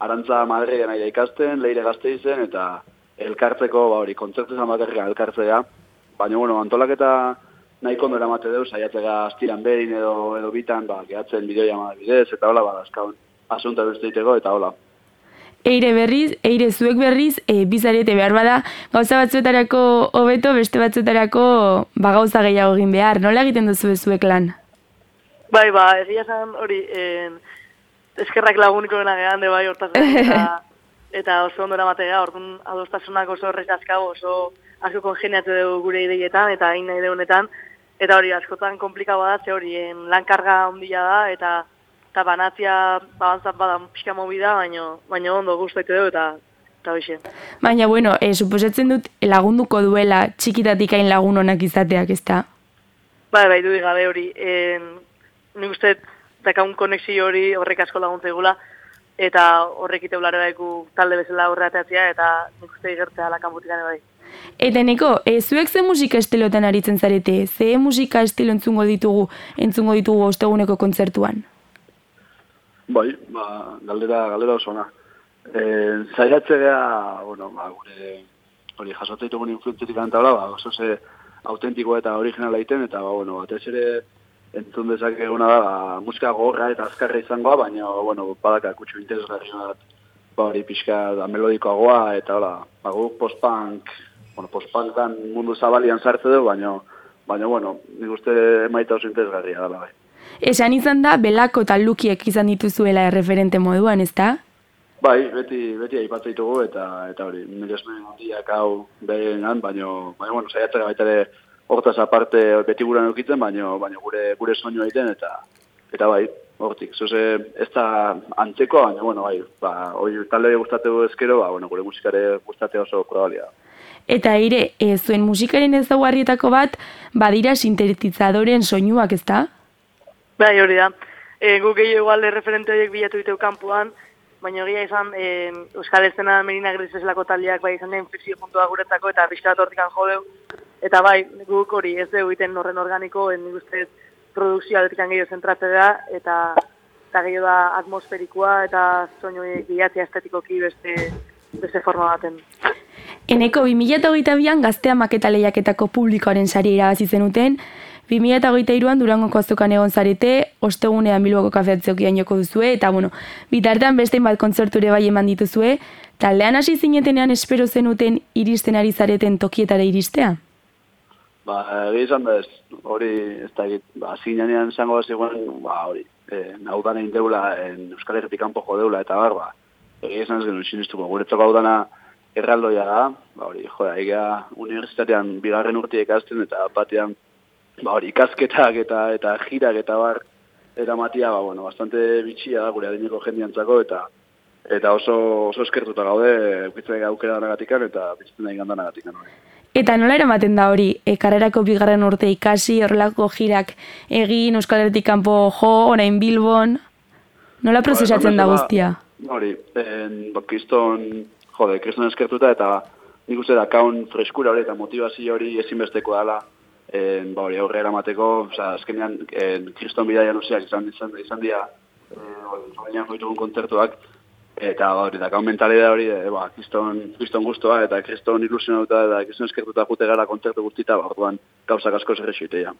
Arantza Madrilen nahi ikasten, leire gazte izen, eta elkartzeko, ba, hori, kontzertu zan bakarrik elkartzea, baina, bueno, antolaketa nahiko ondo eramate deu, saiatzega astiran behin edo, edo bitan, ba, gehatzen bideoia bidez, eta hola, ba, azkaun, asunta besteiteko, eta hola. Eire berriz, eire zuek berriz, e, bizarete behar bada, gauza batzuetarako hobeto, beste batzuetarako ba, gauza gehiago egin behar. Nola egiten duzu zuek lan? Bai, ba, egia zan hori, en, eskerrak laguniko dena gehan, de bai, hortaz eta, eta oso ondo eramatea, orduan adostasunak oso horrekazkau, oso asko kongeniatu dugu gure ideietan, eta hain nahi deunetan, eta hori askotan komplikaua da, ze hori lankarga ondia da, eta eta banatzia babantzat bada pixka movida, baina baino ondo guztaitu dugu eta eta hoxe. Baina, bueno, e, suposatzen dut lagunduko duela txikitatik hain lagun honak izateak, ez da? Bai, bai, du gabe hori. E, nik uste, dakaun konexio hori horrek asko laguntza egula, eta horrek ite talde bezala horreateatzea, eta nik uste igertzea lakanbutikane bai. Eta neko, e, zuek ze musika estilotan aritzen zarete? Ze musika estilo entzungo ditugu, entzungo ditugu osteguneko kontzertuan? Bai, ba, galdera, galdera oso ona. E, zaiatze geha, bueno, ba, gure, hori, jasotzen ditugun influentzetik antabla, ba, oso ze autentikoa eta originala iten, eta, ba, bueno, batez ere, entzun dezak eguna da, ba, musika gorra eta azkarra izangoa, baina, bueno, badaka kutsu interesgarri bat, ba, hori pixka da melodikoagoa, eta, hola, ba, guk post-punk, bueno, post-punkan mundu zabalian sartze du, baina, baina, bueno, nik uste maita oso interesgarria dela, bai. Esan izan da, belako eta lukiek izan dituzuela erreferente moduan, ez da? Bai, beti, beti aipatzen ditugu eta eta hori, nire esmen handiak hau behenan, baina, baina, bueno, saiatzera baita ere hortaz aparte beti gura eukitzen, baina, baina gure, gure soinu egiten eta eta bai, hortik. Zuze, ez da antzeko, baina, bueno, bai, ba, hori talde gustateu ezkero, ba, bueno, gure musikare gustate oso probalia. Eta ere, e, zuen musikaren ez bat, badira sintetizadoren soinuak, ez da? Bai, hori da. E, guk gehiago igual referente horiek bilatu diteu kanpoan, baina egia izan, e, Euskal Estena Merina Griseslako taldeak bai izan den fizio puntua guretzako eta bizkat hortikan jodeu. Eta bai, guk hori ez dugu iten horren organiko, en nik uste produkzio aldetikan gehiago zentratze da, eta, eta gehiago da atmosferikoa eta soinu bilatzea estetikoki beste, beste forma baten. Eneko 2008an gaztea maketa lehiaketako publikoaren sari irabazi zenuten, 2008an Durangoko azokan egon zarete, ostegunean Bilboko kafeatzeokian joko duzue, eta bueno, bitartean beste bat kontzerture bai eman dituzue, taldean hasi zinetenean espero zenuten iristen ari zareten tokietara iristea? Ba, egia izan da ez, hori, ez da, ba, zinean zango da zegoen, ba, hori, e, naudan egin deula, en Euskal Herretik kanpo jo deula, eta bar, ba, egia izan ez genuen sinistuko, guretzako hau dana erraldoia da, ba, hori, joa, egia universitatean bigarren urtiek azten, eta batean ba hori ikasketak eta eta jirak eta bar eramatia ba bueno bastante bitxia da gure adineko jendiantzako eta eta oso oso eskertuta gaude ukitzen aukera danagatikan eta bizitzen da gandanagatikan hori. Eta nola eramaten da hori, e, karrerako bigarren urte ikasi, horrelako jirak egin, Euskal Herretik kanpo jo, orain Bilbon, nola prozesatzen da guztia? Hori, en, ba, kriston, jode, kriston eskertuta eta nik uste da kaun freskura hori eta motivazio hori ezinbesteko dela, en, ba, hori aurrera emateko, oza, azkenean, en, kriston bidaia noziak izan, izan, izan dira, hori, joitugun kontzertuak, eta hori, da kaun mentalidea hori, e, ba, kriston, kriston guztua, eta kriston ilusionauta, eta kriston eskertuta jute gara kontzertu guztita, ba, orduan, gauzak asko zerrexuitea.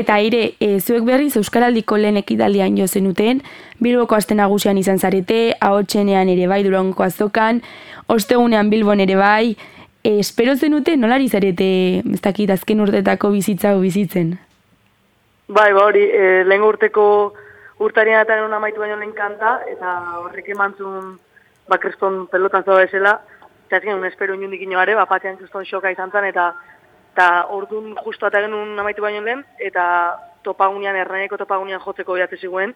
Eta ire, e, zuek berriz Euskaraldiko lehen ekidalian jo zenuten, Bilboko aste nagusian izan zarete, ahotsenean ere bai durango azokan, ostegunean Bilbon ere bai, e, espero zenute nolari zarete, ez dakit, azken urtetako bizitza bizitzen? Bai, ba hori, e, lehen urteko urtarian eta genuen amaitu baino lehen kanta, eta horrek emantzun ba, kriston pelotan zoa esela, eta ez genuen espero inundik inoare, ba, patean kriston xoka izan zen, eta eta orduan justu eta genuen amaitu baino lehen, eta topagunean, erraineko topagunean jotzeko behatze ziguen,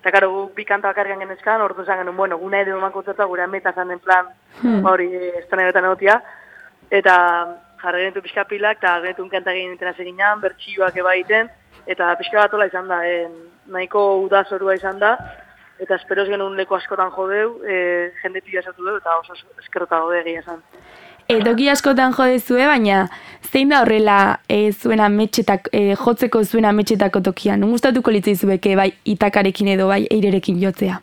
eta karo, bi kanta bakarrian genezkan, orduan zan genuen, bueno, guna edo eman kontzertua, gure ameta zan den plan, Hmm. ba hori, ez da nahi egotia, eta jarri genitu pixka pilak, eta genitu kanta egin intena seginan, bertxioak eba egiten, eta pixka bat hola izan da, e, nahiko udazorua izan da, eta esperoz genuen leku askotan jodeu, e, jende pila esatu dugu, eta oso eskerrota gode egia esan. E, toki askotan jodezue, baina zein da horrela e, zuen ametxetak, e, jotzeko zuen ametxetako tokian? Gustatuko litzaizueke bai itakarekin edo bai eirerekin jotzea?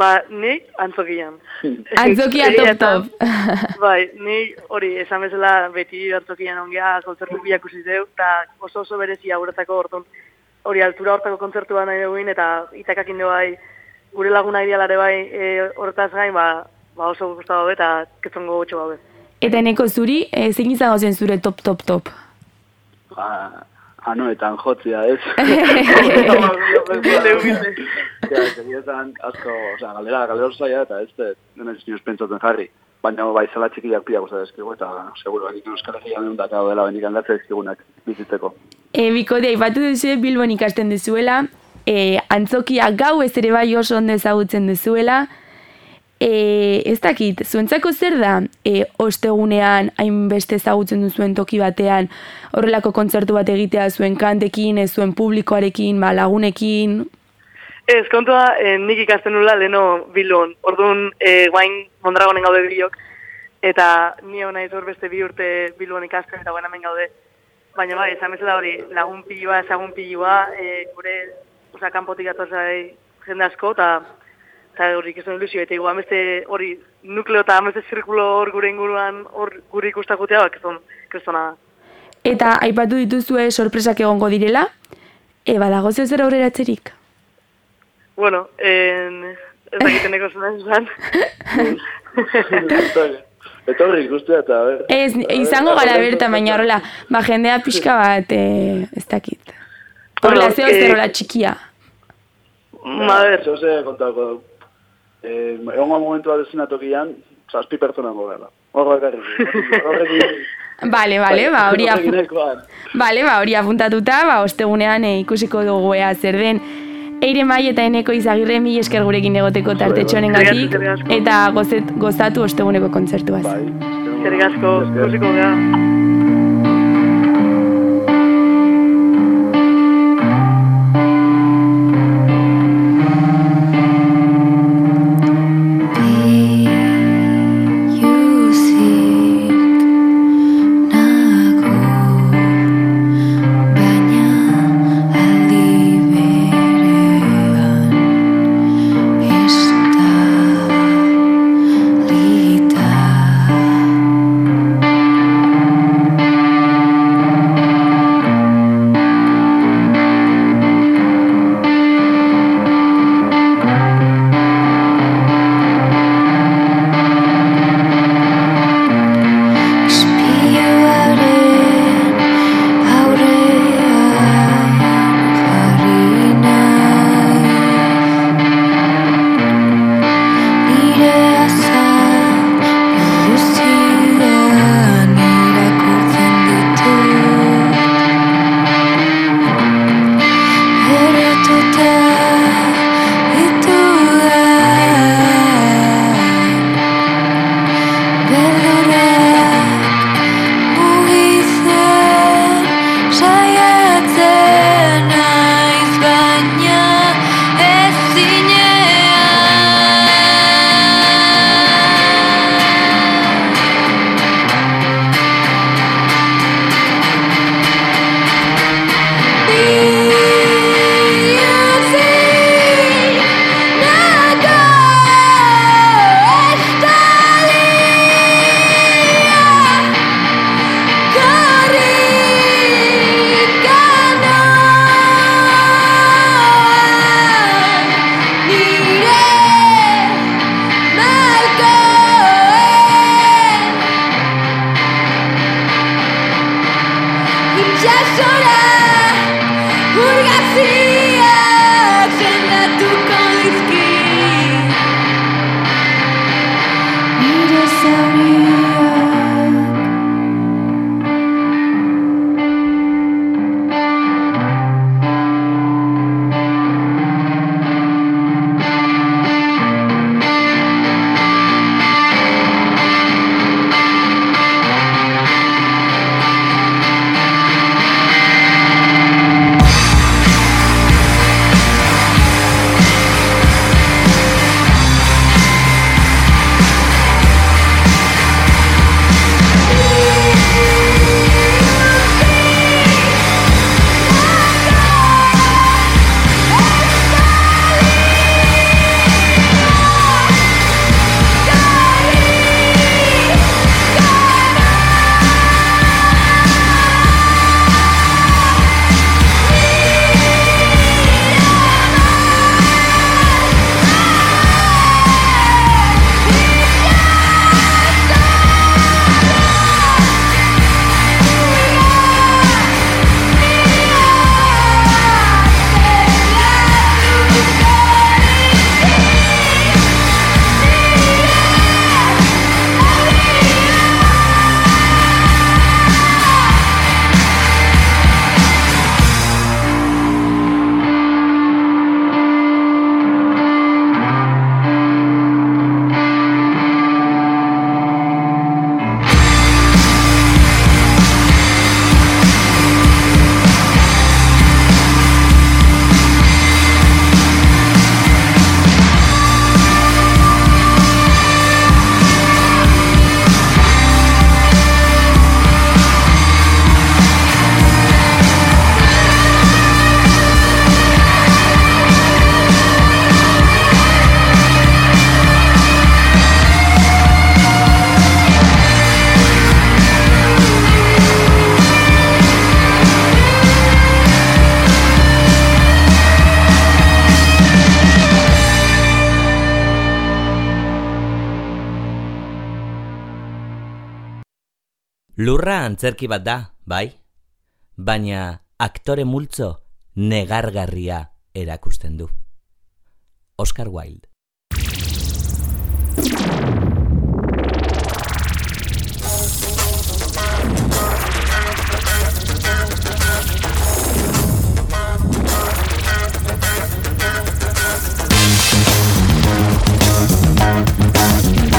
Ba, ni antzokian. Antzokia top top. bai, ni hori esan bezala beti antzokian ongea kontzertu biak usi deu, eta oso oso berezia guretako orduan hori altura hortako kontzertu bat nahi duguin, eta itakakin du bai, gure laguna idealare bai e, hortaz gain, ba, ba oso gustatu daude, eta ketzongo gotxo daude. Eta eneko zuri, e, zein izango zen zure top top top? Ba, anoetan jotzia, ez? Ja, segia esan asko, osea, galdera, galdera oso zaila, eta ez dut, nena ez nioz pentsatzen jarri. Baina bai zela txikiak pila guztat ezkigu, eta seguro, benik euskal herrian egun daka dela benik handatze ezkigunak bizitzeko. E, bikote, aipatu duzu Bilbon ikasten duzuela, e, antzokia gau ez ere bai oso ondo ezagutzen duzuela, e, ez dakit, zuentzako zer da, e, ostegunean hainbeste ezagutzen duzuen toki batean, horrelako kontzertu bat egitea zuen kantekin, ez zuen publikoarekin, ba, lagunekin, Ez, kontua, eh, nik ikasten nula leno bilon. Orduan, eh, guain Mondragonen gaude biok, eta ni hona izor beste bi urte bilon ikasten eta hemen gaude. Baina bai, esan bezala hori, lagun pilua, ezagun pilua, eh, gure, oza, kanpotik atozai jende asko, eta eta hori ikusten ilusio, eta igual beste hori nukleo eta beste zirkulo hor gure inguruan hor gure ikustakutea, bak, kriston, kristona da. eta aipatu dituzue sorpresak egongo direla, e, badago zeu zer aurreratzerik? Bueno, en, ez dakiteneko zena esan. Etorri ikustea eta, a ber. Ez, izango gara berta, baina horrela, ba, jendea pixka bat, e, ez dakit. Horrela, Bueno, zeo eh, zer hola txikia. Ma, a ber, Zeu ze kontako du. Eh, egongo momentua desena tokian, zazpi pertsona gobera. Horrek Horrekin... Bale, bale, ba, hori apu- Horrekin ekoan. Bale, ba, hori apuntatuta, ba, ostegunean e, ikusiko dugu ea zer den. Eire mai eta eneko izagirre mi esker gurekin egoteko tartetxo honengatik Eskerrik asko. eta gozet, gozatu osteguneko kontzertuaz. Bai. eskerrik asko, Lurra antzerki bat da, bai? Baina aktore multzo negargarria erakusten du. Oscar Wilde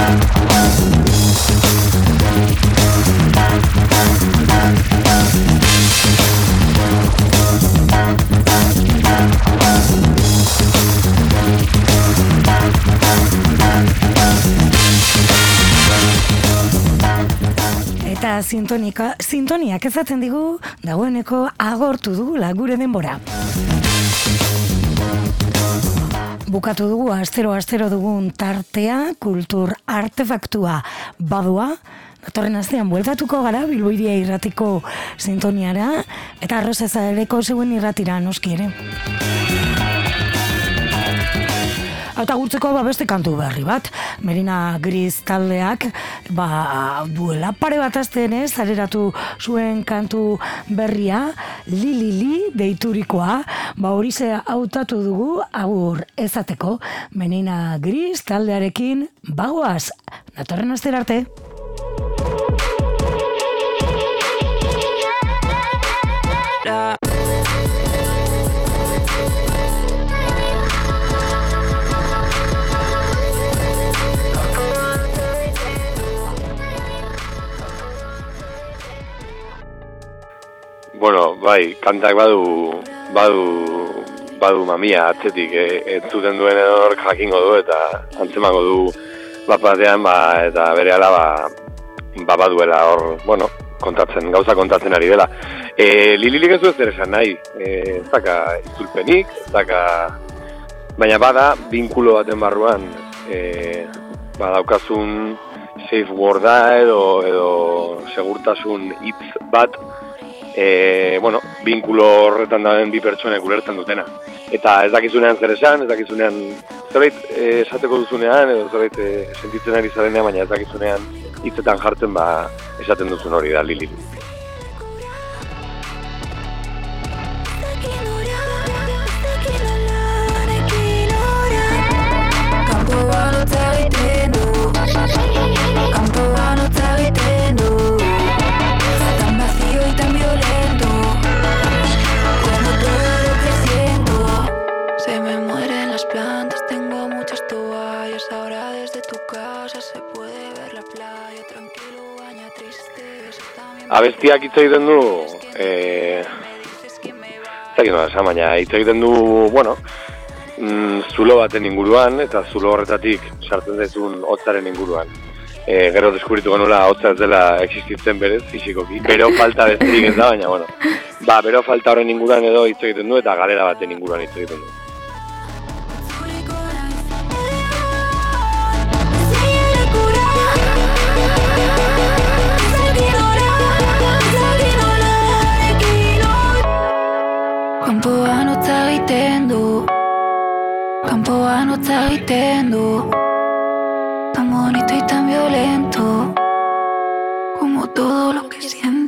Eta sintonika, sintoniak ezatzen digu, dagoeneko agortu dugula gure denbora. Bukatu dugu astero-astero dugun tartea, kultur artefaktua badua, Datorren astean bueltatuko gara Bilboiria irratiko sintoniara eta arrozazareko zeuen irratira noski ere. Eta gurtzeko ba beste kantu berri bat, Merina Gris taldeak ba, duela pare bat azten ez, zareratu zuen kantu berria, Lili Li deiturikoa, ba hori ze hautatu dugu, agur ezateko, Merina Gris taldearekin bagoaz, datorren astera arte. Bueno, bai, kantak badu, badu, badu mamia atzetik, e, ez zuten duen edor jakingo du eta antzemango du bat batean, ba, eta bere ala, ba, ba, baduela hor, bueno, kontatzen, gauza kontatzen ari dela. E, Lililik ez du ez esan nahi, e, ez daka izulpenik, ez daka, baina bada, binkulo baten barruan, e, ba, daukazun safe worda edo, edo segurtasun hitz bat, e, bueno, binkulo horretan daben bi pertsonek ulertzen dutena. Eta ez dakizunean zer esan, ez dakizunean zerbait e, esateko duzunean, edo zerbait e, sentitzen ari zarenean, baina ez dakizunean hitzetan jartzen ba esaten duzun hori da Lili. Kanpoan Abestiak hitz egiten du, dakit nola esan, baina hitz egiten du, bueno, mm, zulo baten inguruan, eta zulo horretatik sartzen zaizun hotzaren inguruan. E, gero deskubritu genuela hotza ez dela existitzen berez, fizikoki. Bero falta besterik ez da, baina, bueno. Ba, bero falta horren inguruan edo hitz egiten du, eta galera baten inguruan hitz egiten du. Kanpoan hotza egiten du Kanpoan hotza egiten du Tan bonito y tan violento. Como todo lo que siento